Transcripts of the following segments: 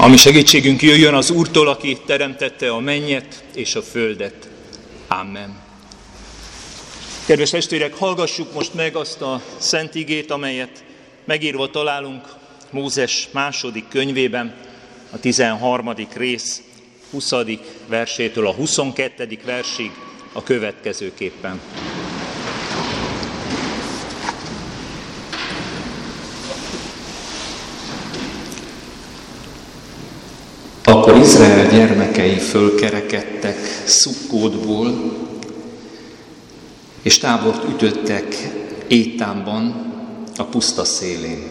Ami segítségünk jöjjön az Úrtól, aki teremtette a mennyet és a földet. Amen. Kedves testvérek, hallgassuk most meg azt a szent igét, amelyet megírva találunk Mózes második könyvében, a 13. rész 20. versétől a 22. versig a következőképpen. Akkor Izrael gyermekei fölkerekedtek Szukkódból, és tábort ütöttek Étámban, a puszta szélén.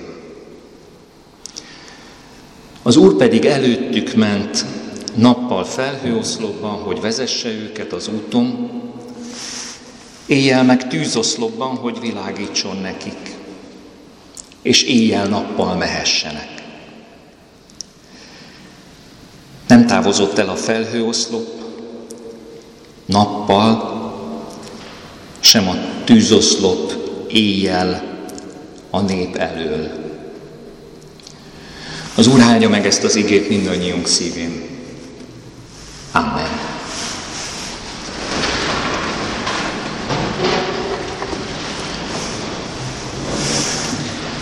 Az Úr pedig előttük ment nappal felhőoszlopban, hogy vezesse őket az úton, éjjel meg tűzoszlopban, hogy világítson nekik, és éjjel-nappal mehessenek. Nem távozott el a felhőoszlop, nappal, sem a tűzoszlop éjjel a nép elől. Az Úr hágya meg ezt az igét mindannyiunk szívén. Amen.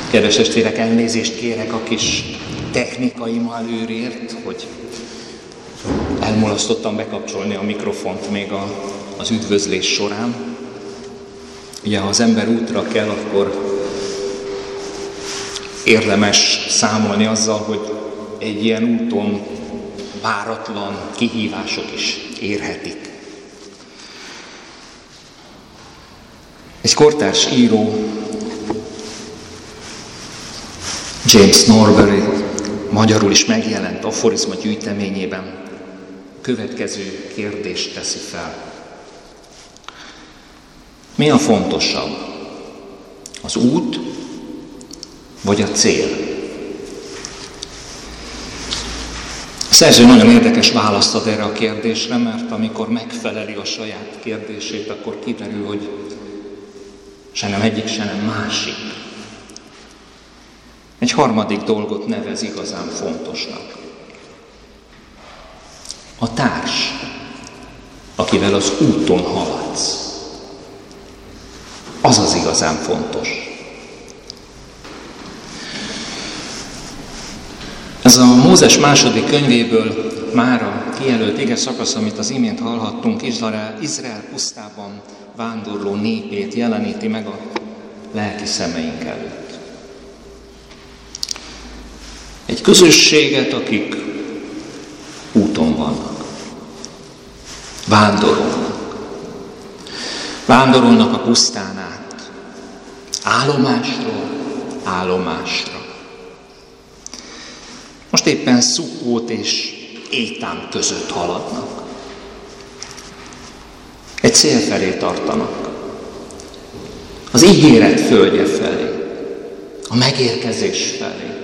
Kedves testvérek, elnézést kérek a kis technikai malőrért, hogy elmulasztottam bekapcsolni a mikrofont még a, az üdvözlés során. Ugye, ha az ember útra kell, akkor érdemes számolni azzal, hogy egy ilyen úton váratlan kihívások is érhetik. Egy kortárs író, James Norbury, magyarul is megjelent aforizma gyűjteményében, következő kérdést teszi fel. Mi a fontosabb? Az út vagy a cél? A szerző nagyon érdekes választ ad erre a kérdésre, mert amikor megfeleli a saját kérdését, akkor kiderül, hogy se nem egyik, se nem másik. Egy harmadik dolgot nevez igazán fontosnak. A társ, akivel az úton haladsz. Az az igazán fontos. Ez a Mózes második könyvéből már a kijelölt ige szakasz, amit az imént hallhattunk, Izrael, Izrael pusztában vándorló népét jeleníti meg a lelki szemeink előtt. Egy közösséget, akik úton vannak. Vándorolnak. Vándorolnak a pusztán át. Állomásról állomásra. Most éppen Szukót és Étám között haladnak. Egy cél felé tartanak. Az ígéret földje felé. A megérkezés felé.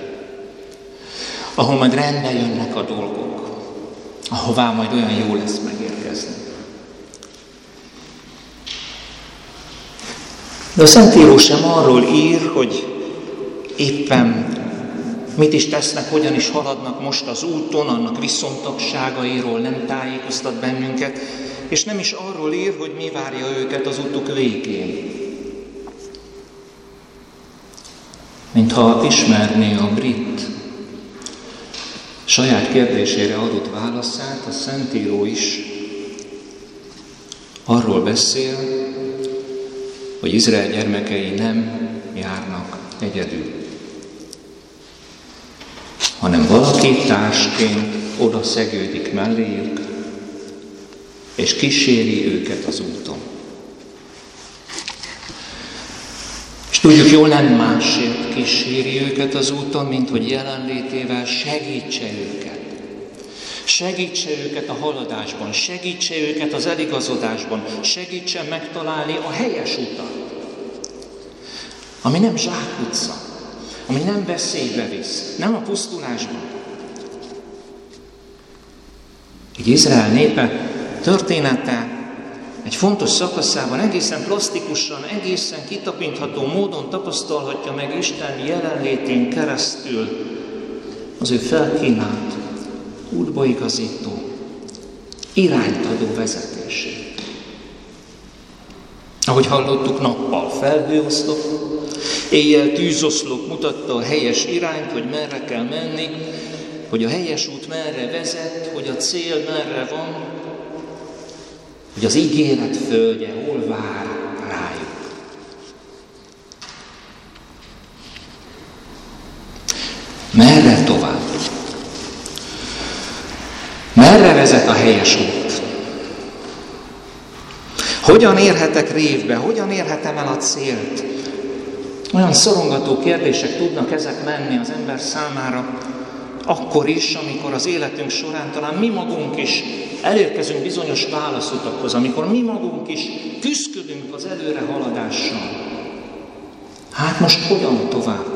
Ahol majd rendbe jönnek a dolgok. Ahová majd olyan jó lesz megérkezni. De a Szentíró sem arról ír, hogy éppen mit is tesznek, hogyan is haladnak most az úton, annak viszontagságairól nem tájékoztat bennünket, és nem is arról ír, hogy mi várja őket az utuk végén. Mintha ismerné a brit saját kérdésére adott válaszát, a Szentíró is arról beszél, hogy Izrael gyermekei nem járnak egyedül hanem valaki társként oda szegődik melléjük, és kíséri őket az úton. És tudjuk jól, nem másért kíséri őket az úton, mint hogy jelenlétével segítse őket. Segítse őket a haladásban, segítse őket az eligazodásban, segítse megtalálni a helyes utat, ami nem zsákutca, ami nem veszélybe visz, nem a pusztulásban. Egy Izrael népe története egy fontos szakaszában egészen plastikusan, egészen kitapintható módon tapasztalhatja meg Isten jelenlétén keresztül az ő felkínált útba igazító, irányt. Ahogy hallottuk, nappal felhőoszlop, éjjel tűzoszlop mutatta a helyes irányt, hogy merre kell menni, hogy a helyes út merre vezet, hogy a cél merre van, hogy az ígéret földje hol vár rájuk. Merre tovább? Merre vezet a helyes út? Hogyan érhetek révbe? Hogyan érhetem el a célt? Olyan szorongató kérdések tudnak ezek menni az ember számára, akkor is, amikor az életünk során talán mi magunk is elérkezünk bizonyos válaszutakhoz, amikor mi magunk is küzdködünk az előre haladással. Hát most hogyan tovább?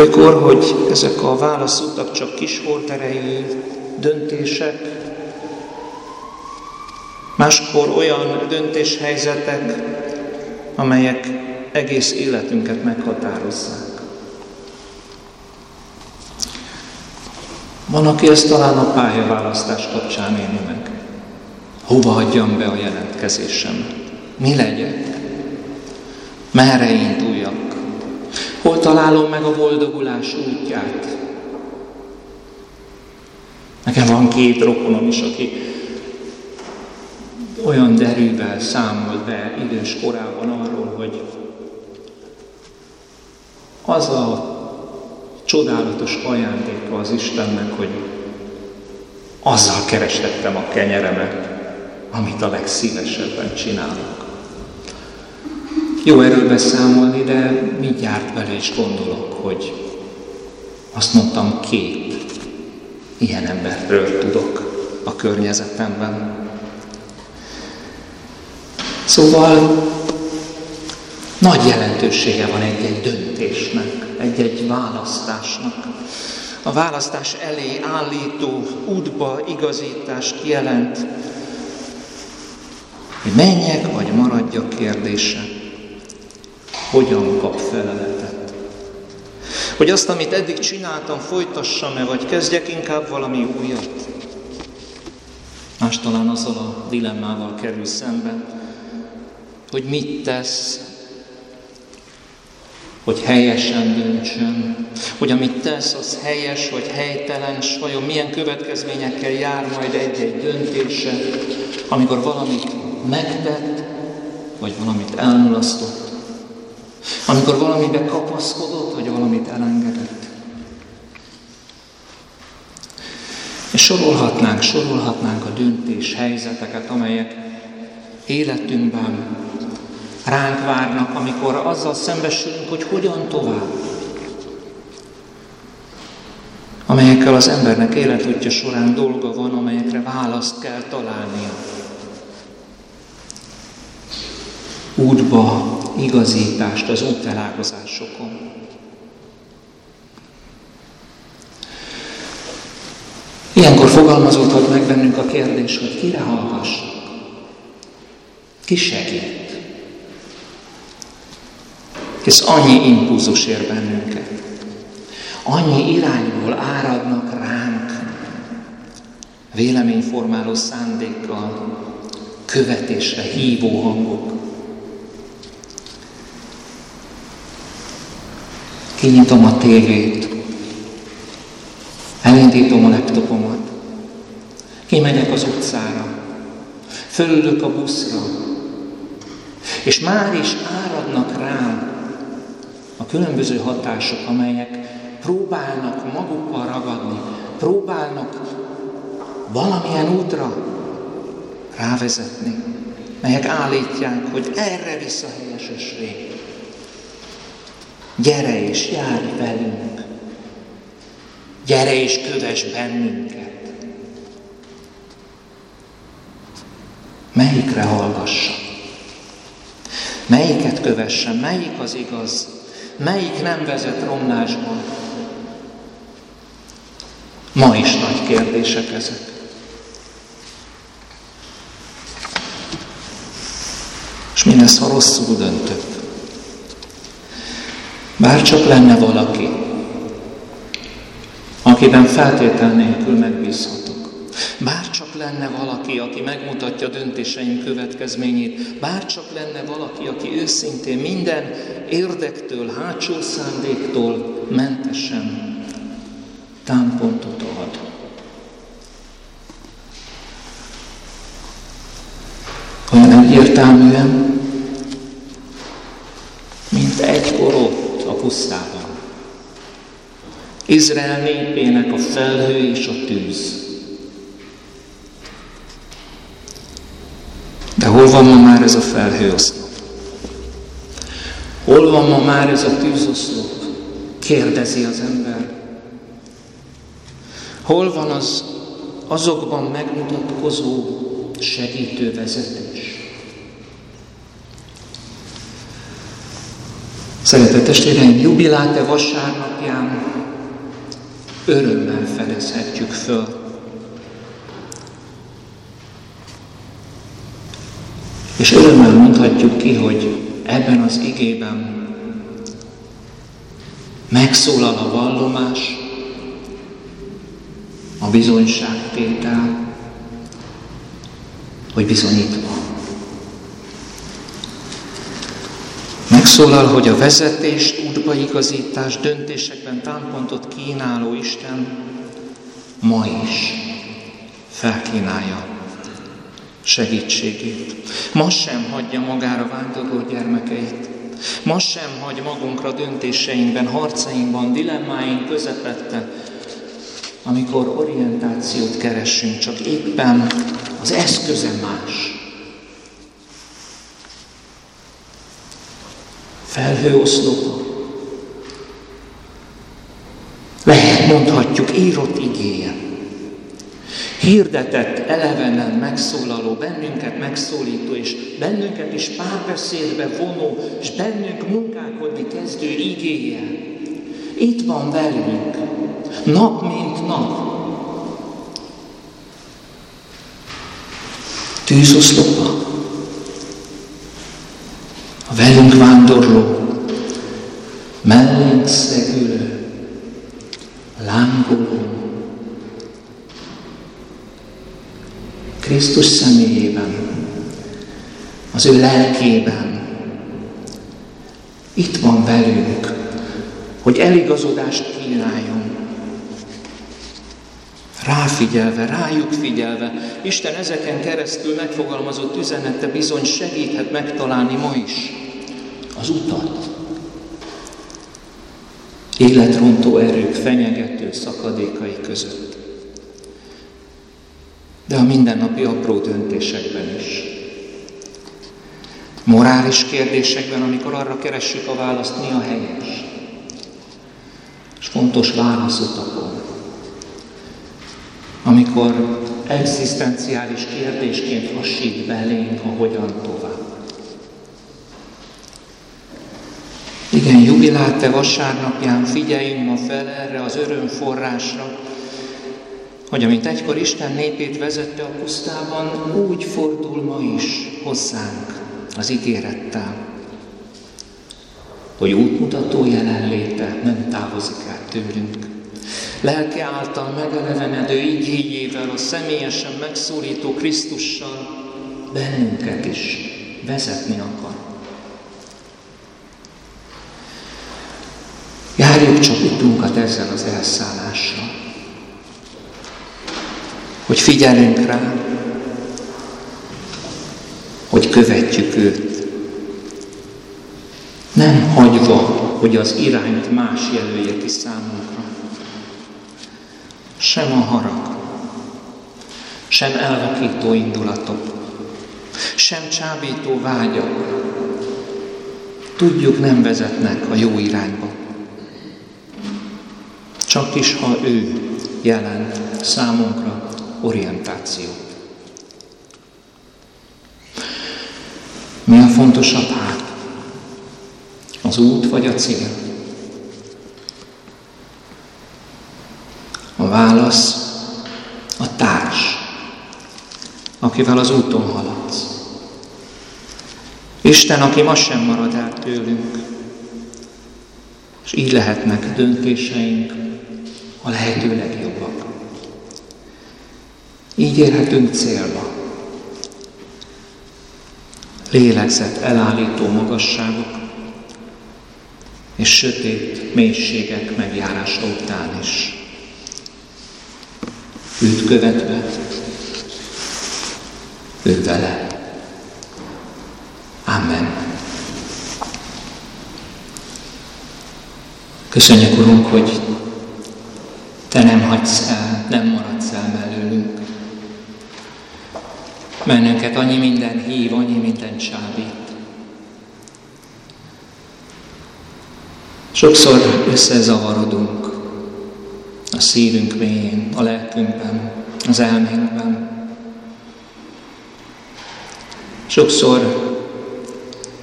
Olykor, hogy ezek a válaszutak csak kis erejű döntések, máskor olyan döntéshelyzetek, amelyek egész életünket meghatározzák. Van, aki ezt talán a pályaválasztás kapcsán éli meg. Hova adjam be a jelentkezésem? Mi legyek? Merre induljak? Hol találom meg a boldogulás útját? Nekem van két rokonom is, aki olyan derűvel számolt be idős korában arról, hogy az a csodálatos ajándéka az Istennek, hogy azzal kerestettem a kenyeremet, amit a legszívesebben csinálok. Jó erről beszámolni, de mindjárt bele is gondolok, hogy azt mondtam, két ilyen emberről tudok a környezetemben. Szóval nagy jelentősége van egy-egy döntésnek, egy-egy választásnak. A választás elé állító útba igazítást jelent, hogy menjek vagy maradjak kérdése. Hogyan kap feleletet? Hogy azt, amit eddig csináltam, folytassam-e, vagy kezdjek inkább valami újat? Más talán azzal a dilemmával kerül szembe, hogy mit tesz, hogy helyesen döntsön, hogy amit tesz, az helyes vagy helytelen, és vajon milyen következményekkel jár majd egy-egy döntése, amikor valamit megtett, vagy valamit elmulasztott, amikor valamibe kapaszkodott, vagy valamit elengedett. És sorolhatnánk, sorolhatnánk a döntés helyzeteket, amelyek életünkben ránk várnak, amikor azzal szembesülünk, hogy hogyan tovább. Amelyekkel az embernek életútja során dolga van, amelyekre választ kell találnia. Útba igazítást az útelágazásokon. Ilyenkor fogalmazódhat meg bennünk a kérdés, hogy kire hallgassak, ki segít. Hisz annyi impulzus ér bennünket. Annyi irányból áradnak ránk véleményformáló szándékkal, követésre hívó hangok. Kinyitom a tévét, elindítom a laptopomat, kimegyek az utcára, fölülök a buszra, és már is áradnak rám a különböző hatások, amelyek próbálnak magukkal ragadni, próbálnak valamilyen útra rávezetni, melyek állítják, hogy erre vissza helyes ösvény. Gyere és járj velünk. Gyere és kövess bennünket. Melyikre hallgassa? Melyiket kövessen? Melyik az igaz? Melyik nem vezet romlásba? Ma is nagy kérdések ezek. És mi lesz, ha rosszul döntök? Bár csak lenne valaki, akiben feltétel nélkül megbízhatok. Bár csak lenne valaki, aki megmutatja döntéseim következményét, bár csak lenne valaki, aki őszintén minden érdektől, hátsó szándéktól mentesen támpontot ad. Olyan egyértelműen, mint egy korott a pusztában. Izrael népének a felhő és a tűz. De hol van ma már ez a felhőoszlop? Hol van ma már ez a tűzoszlop? Kérdezi az ember. Hol van az azokban megmutatkozó segítő vezetés? Szeretett testvéreim, jubiláte vasárnapján örömmel fedezhetjük föl. És örömmel mondhatjuk ki, hogy ebben az igében megszólal a vallomás, a bizonyságtétel, hogy bizonyítva. Megszólal, hogy a vezetést, útbaigazítás, döntésekben támpontot kínáló Isten ma is felkínálja segítségét. Ma sem hagyja magára vándorló gyermekeit. Ma sem hagy magunkra döntéseinkben, harcainkban, dilemmáink közepette, amikor orientációt keresünk, csak éppen az eszköze más. Felhőoszlopa. Lehet, mondhatjuk, írott igéje. Hirdetett, elevenen megszólaló, bennünket megszólító, és bennünket is párbeszédbe vonó, és bennünk munkálkodni kezdő igéje. Itt van velünk, nap mint nap. Tűzoszlopa a velünk vándorló, mellénk szegülő, lángoló, Krisztus személyében, az ő lelkében, itt van velünk, hogy eligazodást kínáljon. Ráfigyelve, rájuk figyelve, Isten ezeken keresztül megfogalmazott üzenete bizony segíthet megtalálni ma is az utat. Életrontó erők fenyegető szakadékai között. De a mindennapi apró döntésekben is. Morális kérdésekben, amikor arra keressük a választ, mi a helyes. És fontos válaszutakon, amikor egzisztenciális kérdésként hasít belénk a hogyan tovább. Igen, jubiláte vasárnapján figyeljünk ma fel erre az örömforrásra, hogy amint egykor Isten népét vezette a pusztában, úgy fordul ma is hozzánk az ígérettel, hogy útmutató jelenléte nem távozik el tőlünk. Lelke által megelevenedő igényével, a személyesen megszólító Krisztussal bennünket is vezetni akar. Járjuk csak utunkat ezzel az elszállással. Hogy figyelünk rá, hogy követjük őt. Nem hagyva, hogy az irányt más jelölje ki számunkra. Sem a harag, sem elvakító indulatok, sem csábító vágyak, tudjuk nem vezetnek a jó irányba. Csak is, ha ő jelent számunkra orientációt. Mi a fontosabb hát? Az út vagy a cél? A válasz a társ, akivel az úton haladsz. Isten, aki ma sem marad el tőlünk, és így lehetnek döntéseink, a lehető legjobbak. Így érhetünk célba. Lélegzett elállító magasságok és sötét mélységek megjárása után is. Őt követve, ő vele. Amen. Köszönjük, Urunk, hogy Te nem hagysz el, nem maradsz el mellőlünk. Mennünket annyi minden hív, annyi minden csábít. Sokszor összezavarodunk a szívünk mélyén, a lelkünkben, az elménkben. Sokszor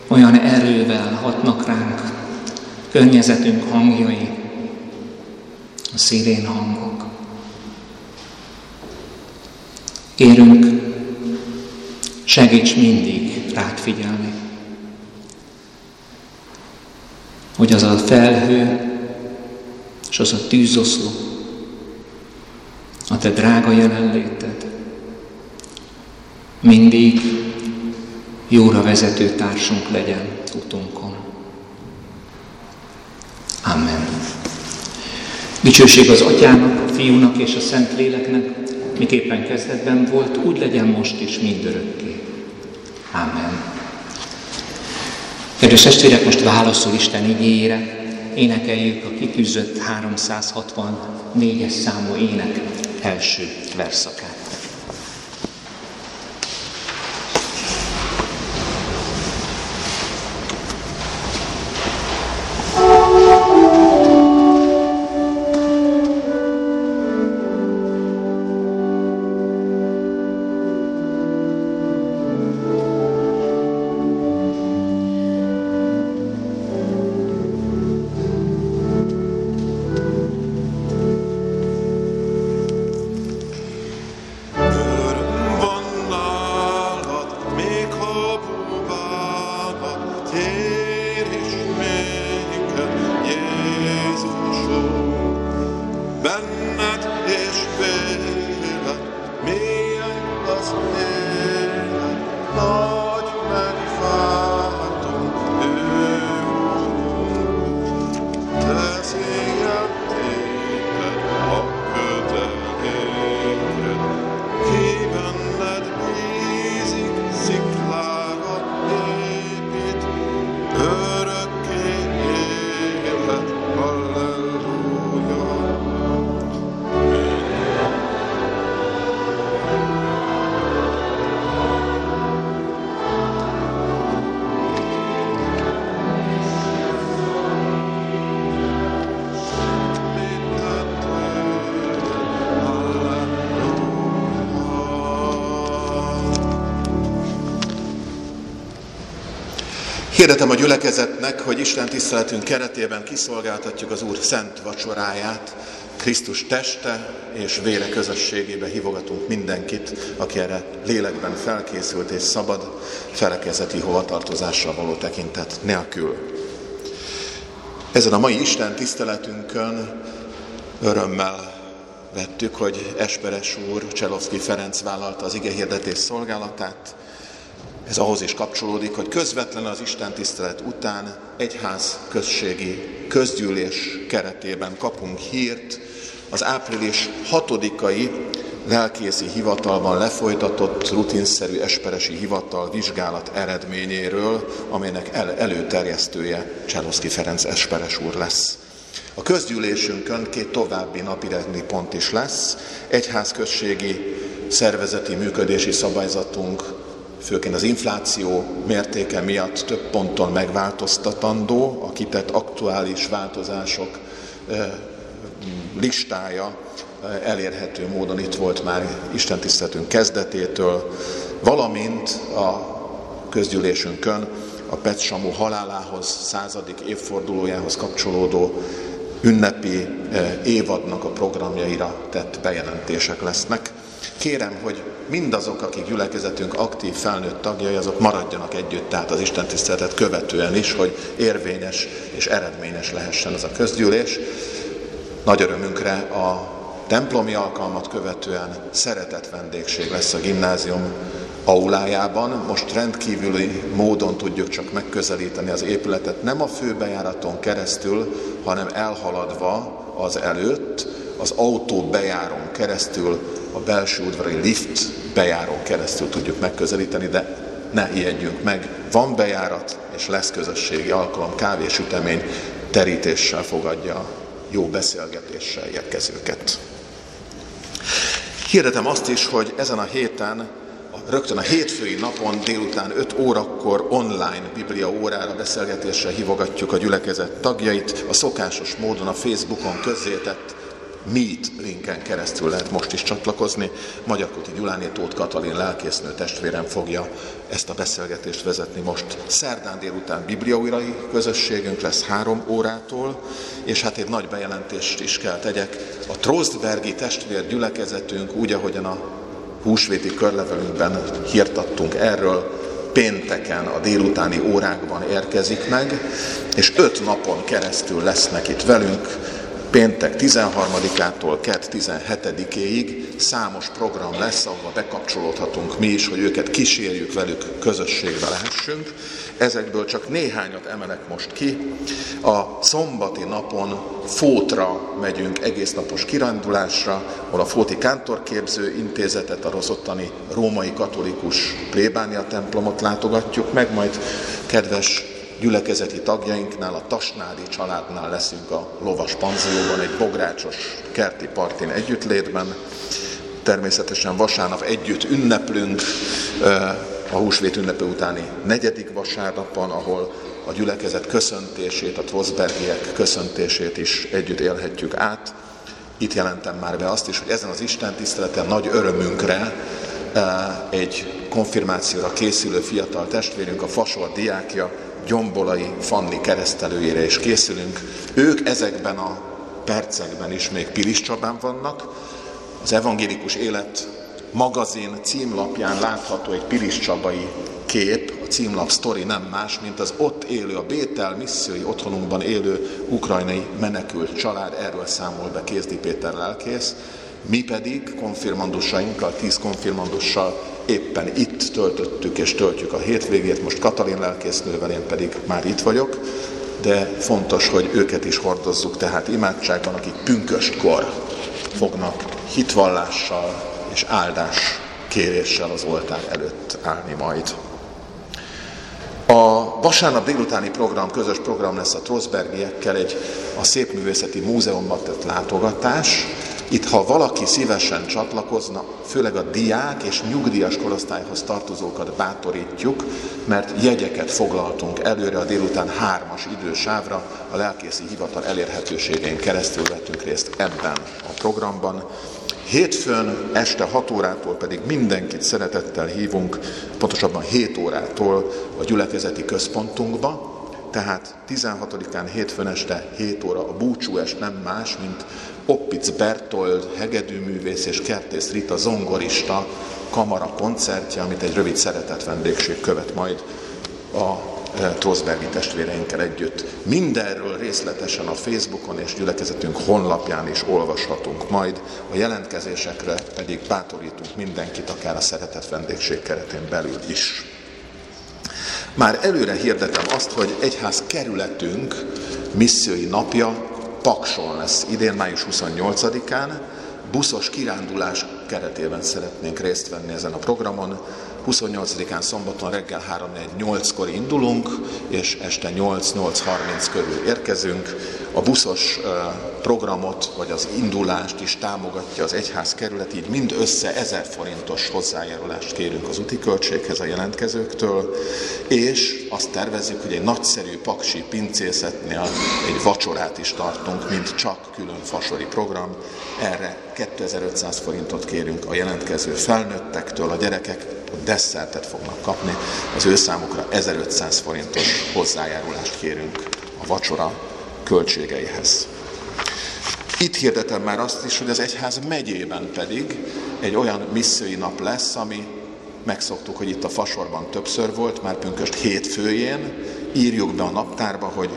olyan erővel hatnak ránk környezetünk hangjai, a szirén hangok. Kérünk, segíts mindig rád figyelni, hogy az a felhő és az a tűzoszló, a te drága jelenléted mindig jóra vezető társunk legyen utunkon. Amen. Dicsőség az Atyának, a Fiúnak és a Szent Léleknek, miképpen kezdetben volt, úgy legyen most is mindörökké. Amen. Kedves testvérek, most válaszol Isten igényére, énekeljük a kitűzött 364-es számú ének első verszakát. Hirdetem a gyülekezetnek, hogy Isten tiszteletünk keretében kiszolgáltatjuk az Úr szent vacsoráját, Krisztus teste és vére közösségébe hívogatunk mindenkit, aki erre lélekben felkészült és szabad, felekezeti hovatartozással való tekintet nélkül. Ezen a mai Isten tiszteletünkön örömmel vettük, hogy Esperes úr, Cselovszki Ferenc vállalta az ige hirdetés szolgálatát, ez ahhoz is kapcsolódik, hogy közvetlen az Isten tisztelet után egyház községi közgyűlés keretében kapunk hírt az április 6-ai lelkészi hivatalban lefolytatott rutinszerű esperesi hivatal vizsgálat eredményéről, amelynek el, előterjesztője Cseloszki Ferenc esperes úr lesz. A közgyűlésünkön két további napirendi pont is lesz, egyházközségi szervezeti működési szabályzatunk főként az infláció mértéke miatt több ponton megváltoztatandó, a kitett aktuális változások listája elérhető módon itt volt már istentiszteletünk kezdetétől, valamint a közgyűlésünkön a Pet Samu halálához, századik évfordulójához kapcsolódó ünnepi évadnak a programjaira tett bejelentések lesznek. Kérem, hogy mindazok, akik gyülekezetünk aktív felnőtt tagjai, azok maradjanak együtt, tehát az Isten tiszteletet követően is, hogy érvényes és eredményes lehessen ez a közgyűlés. Nagy örömünkre a templomi alkalmat követően szeretett vendégség lesz a gimnázium aulájában. Most rendkívüli módon tudjuk csak megközelíteni az épületet, nem a főbejáraton keresztül, hanem elhaladva az előtt, az autó bejárón keresztül, a belső udvari lift bejárón keresztül tudjuk megközelíteni, de ne ijedjünk meg. Van bejárat, és lesz közösségi alkalom, kávésütemény terítéssel fogadja jó beszélgetéssel érkezőket. Hirdetem azt is, hogy ezen a héten, rögtön a hétfői napon délután 5 órakor online biblia órára beszélgetésre hívogatjuk a gyülekezet tagjait. A szokásos módon a Facebookon közzétett Meet linken keresztül lehet most is csatlakozni. Magyar Kuti Gyuláné Tóth Katalin lelkésznő testvérem fogja ezt a beszélgetést vezetni most. Szerdán délután bibliaújrai közösségünk lesz három órától, és hát egy nagy bejelentést is kell tegyek. A Trostbergi testvér gyülekezetünk, úgy ahogyan a húsvéti körlevelünkben hírtattunk erről, pénteken a délutáni órákban érkezik meg, és öt napon keresztül lesznek itt velünk, péntek 13-ától kett 17-éig számos program lesz, ahova bekapcsolódhatunk mi is, hogy őket kísérjük velük, közösségbe lehessünk. Ezekből csak néhányat emelek most ki. A szombati napon Fótra megyünk egész napos kirándulásra, ahol a Fóti Kántorképző Intézetet, a rozottani római katolikus plébánia templomot látogatjuk meg, majd kedves gyülekezeti tagjainknál, a Tasnádi családnál leszünk a lovas panzióban, egy bográcsos kerti partin együttlétben. Természetesen vasárnap együtt ünneplünk, a húsvét ünnepe utáni negyedik vasárnapon, ahol a gyülekezet köszöntését, a Trosbergiek köszöntését is együtt élhetjük át. Itt jelentem már be azt is, hogy ezen az Isten tiszteleten nagy örömünkre egy konfirmációra készülő fiatal testvérünk, a Fasor diákja, Gyombolai Fanni keresztelőjére is készülünk. Ők ezekben a percekben is még Pilis Csabán vannak. Az Evangélikus Élet magazin címlapján látható egy Pilis Csabai kép, a címlap sztori nem más, mint az ott élő, a Bétel missziói otthonunkban élő ukrajnai menekült család, erről számol be Kézdi Péter lelkész. Mi pedig konfirmandusainkkal, tíz konfirmandussal éppen itt töltöttük és töltjük a hétvégét, most Katalin lelkésznővel, én pedig már itt vagyok, de fontos, hogy őket is hordozzuk, tehát imádságban, akik pünköstkor fognak hitvallással és áldás kéréssel az oltár előtt állni majd. A vasárnap délutáni program, közös program lesz a Trosbergiekkel, egy a Szépművészeti Múzeumban tett látogatás, itt, ha valaki szívesen csatlakozna, főleg a diák és nyugdíjas korosztályhoz tartozókat bátorítjuk, mert jegyeket foglaltunk előre a délután hármas idősávra, a lelkészi hivatal elérhetőségein keresztül vettünk részt ebben a programban. Hétfőn este 6 órától pedig mindenkit szeretettel hívunk, pontosabban 7 órától a gyülekezeti központunkba, tehát 16-án hétfőn este 7 óra a búcsúest nem más, mint Oppic Bertold, hegedűművész és Kertész Rita zongorista kamara koncertje, amit egy rövid szeretett vendégség követ majd a e, Trosbergi testvéreinkkel együtt. Mindenről részletesen a Facebookon és gyülekezetünk honlapján is olvashatunk majd, a jelentkezésekre pedig bátorítunk mindenkit, akár a szeretett vendégség keretén belül is. Már előre hirdetem azt, hogy egyház kerületünk missziói napja Pakson lesz idén, május 28-án. Buszos kirándulás keretében szeretnénk részt venni ezen a programon. 28-án szombaton reggel 3-8-kor indulunk, és este 8-8.30 körül érkezünk. A buszos programot, vagy az indulást is támogatja az egyház kerület, így mind össze 1000 forintos hozzájárulást kérünk az úti költséghez a jelentkezőktől, és azt tervezzük, hogy egy nagyszerű paksi pincészetnél egy vacsorát is tartunk, mint csak külön fasori program. Erre 2500 forintot kérünk a jelentkező felnőttektől, a gyerekek desszertet fognak kapni, az ő számukra 1500 forintos hozzájárulást kérünk a vacsora költségeihez. Itt hirdetem már azt is, hogy az egyház megyében pedig egy olyan missziói nap lesz, ami megszoktuk, hogy itt a Fasorban többször volt, már pünköst hétfőjén, írjuk be a naptárba, hogy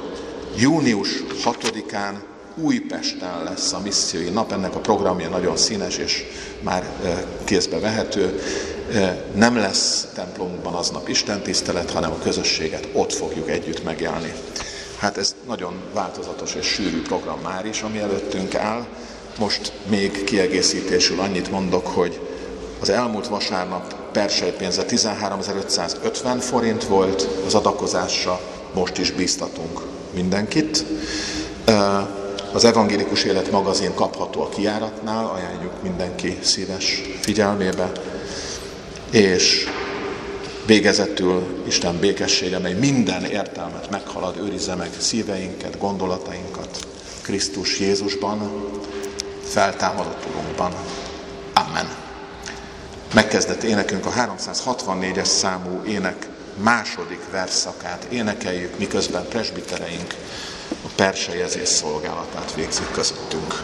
június 6-án Újpesten lesz a missziói nap, ennek a programja nagyon színes és már kézbe vehető. Nem lesz templomunkban aznap Isten tisztelet, hanem a közösséget ott fogjuk együtt megélni. Hát ez nagyon változatos és sűrű program már is, ami előttünk áll. Most még kiegészítésül annyit mondok, hogy az elmúlt vasárnap persejpénze 13.550 forint volt, az adakozásra most is bíztatunk mindenkit. Az Evangélikus Élet magazin kapható a kiáratnál, ajánljuk mindenki szíves figyelmébe. És végezetül Isten békessége, mely minden értelmet meghalad, őrizze meg szíveinket, gondolatainkat Krisztus Jézusban, feltámadott Urunkban. Amen. Megkezdett énekünk a 364-es számú ének második verszakát énekeljük, miközben presbitereink a persejezés szolgálatát végzik közöttünk.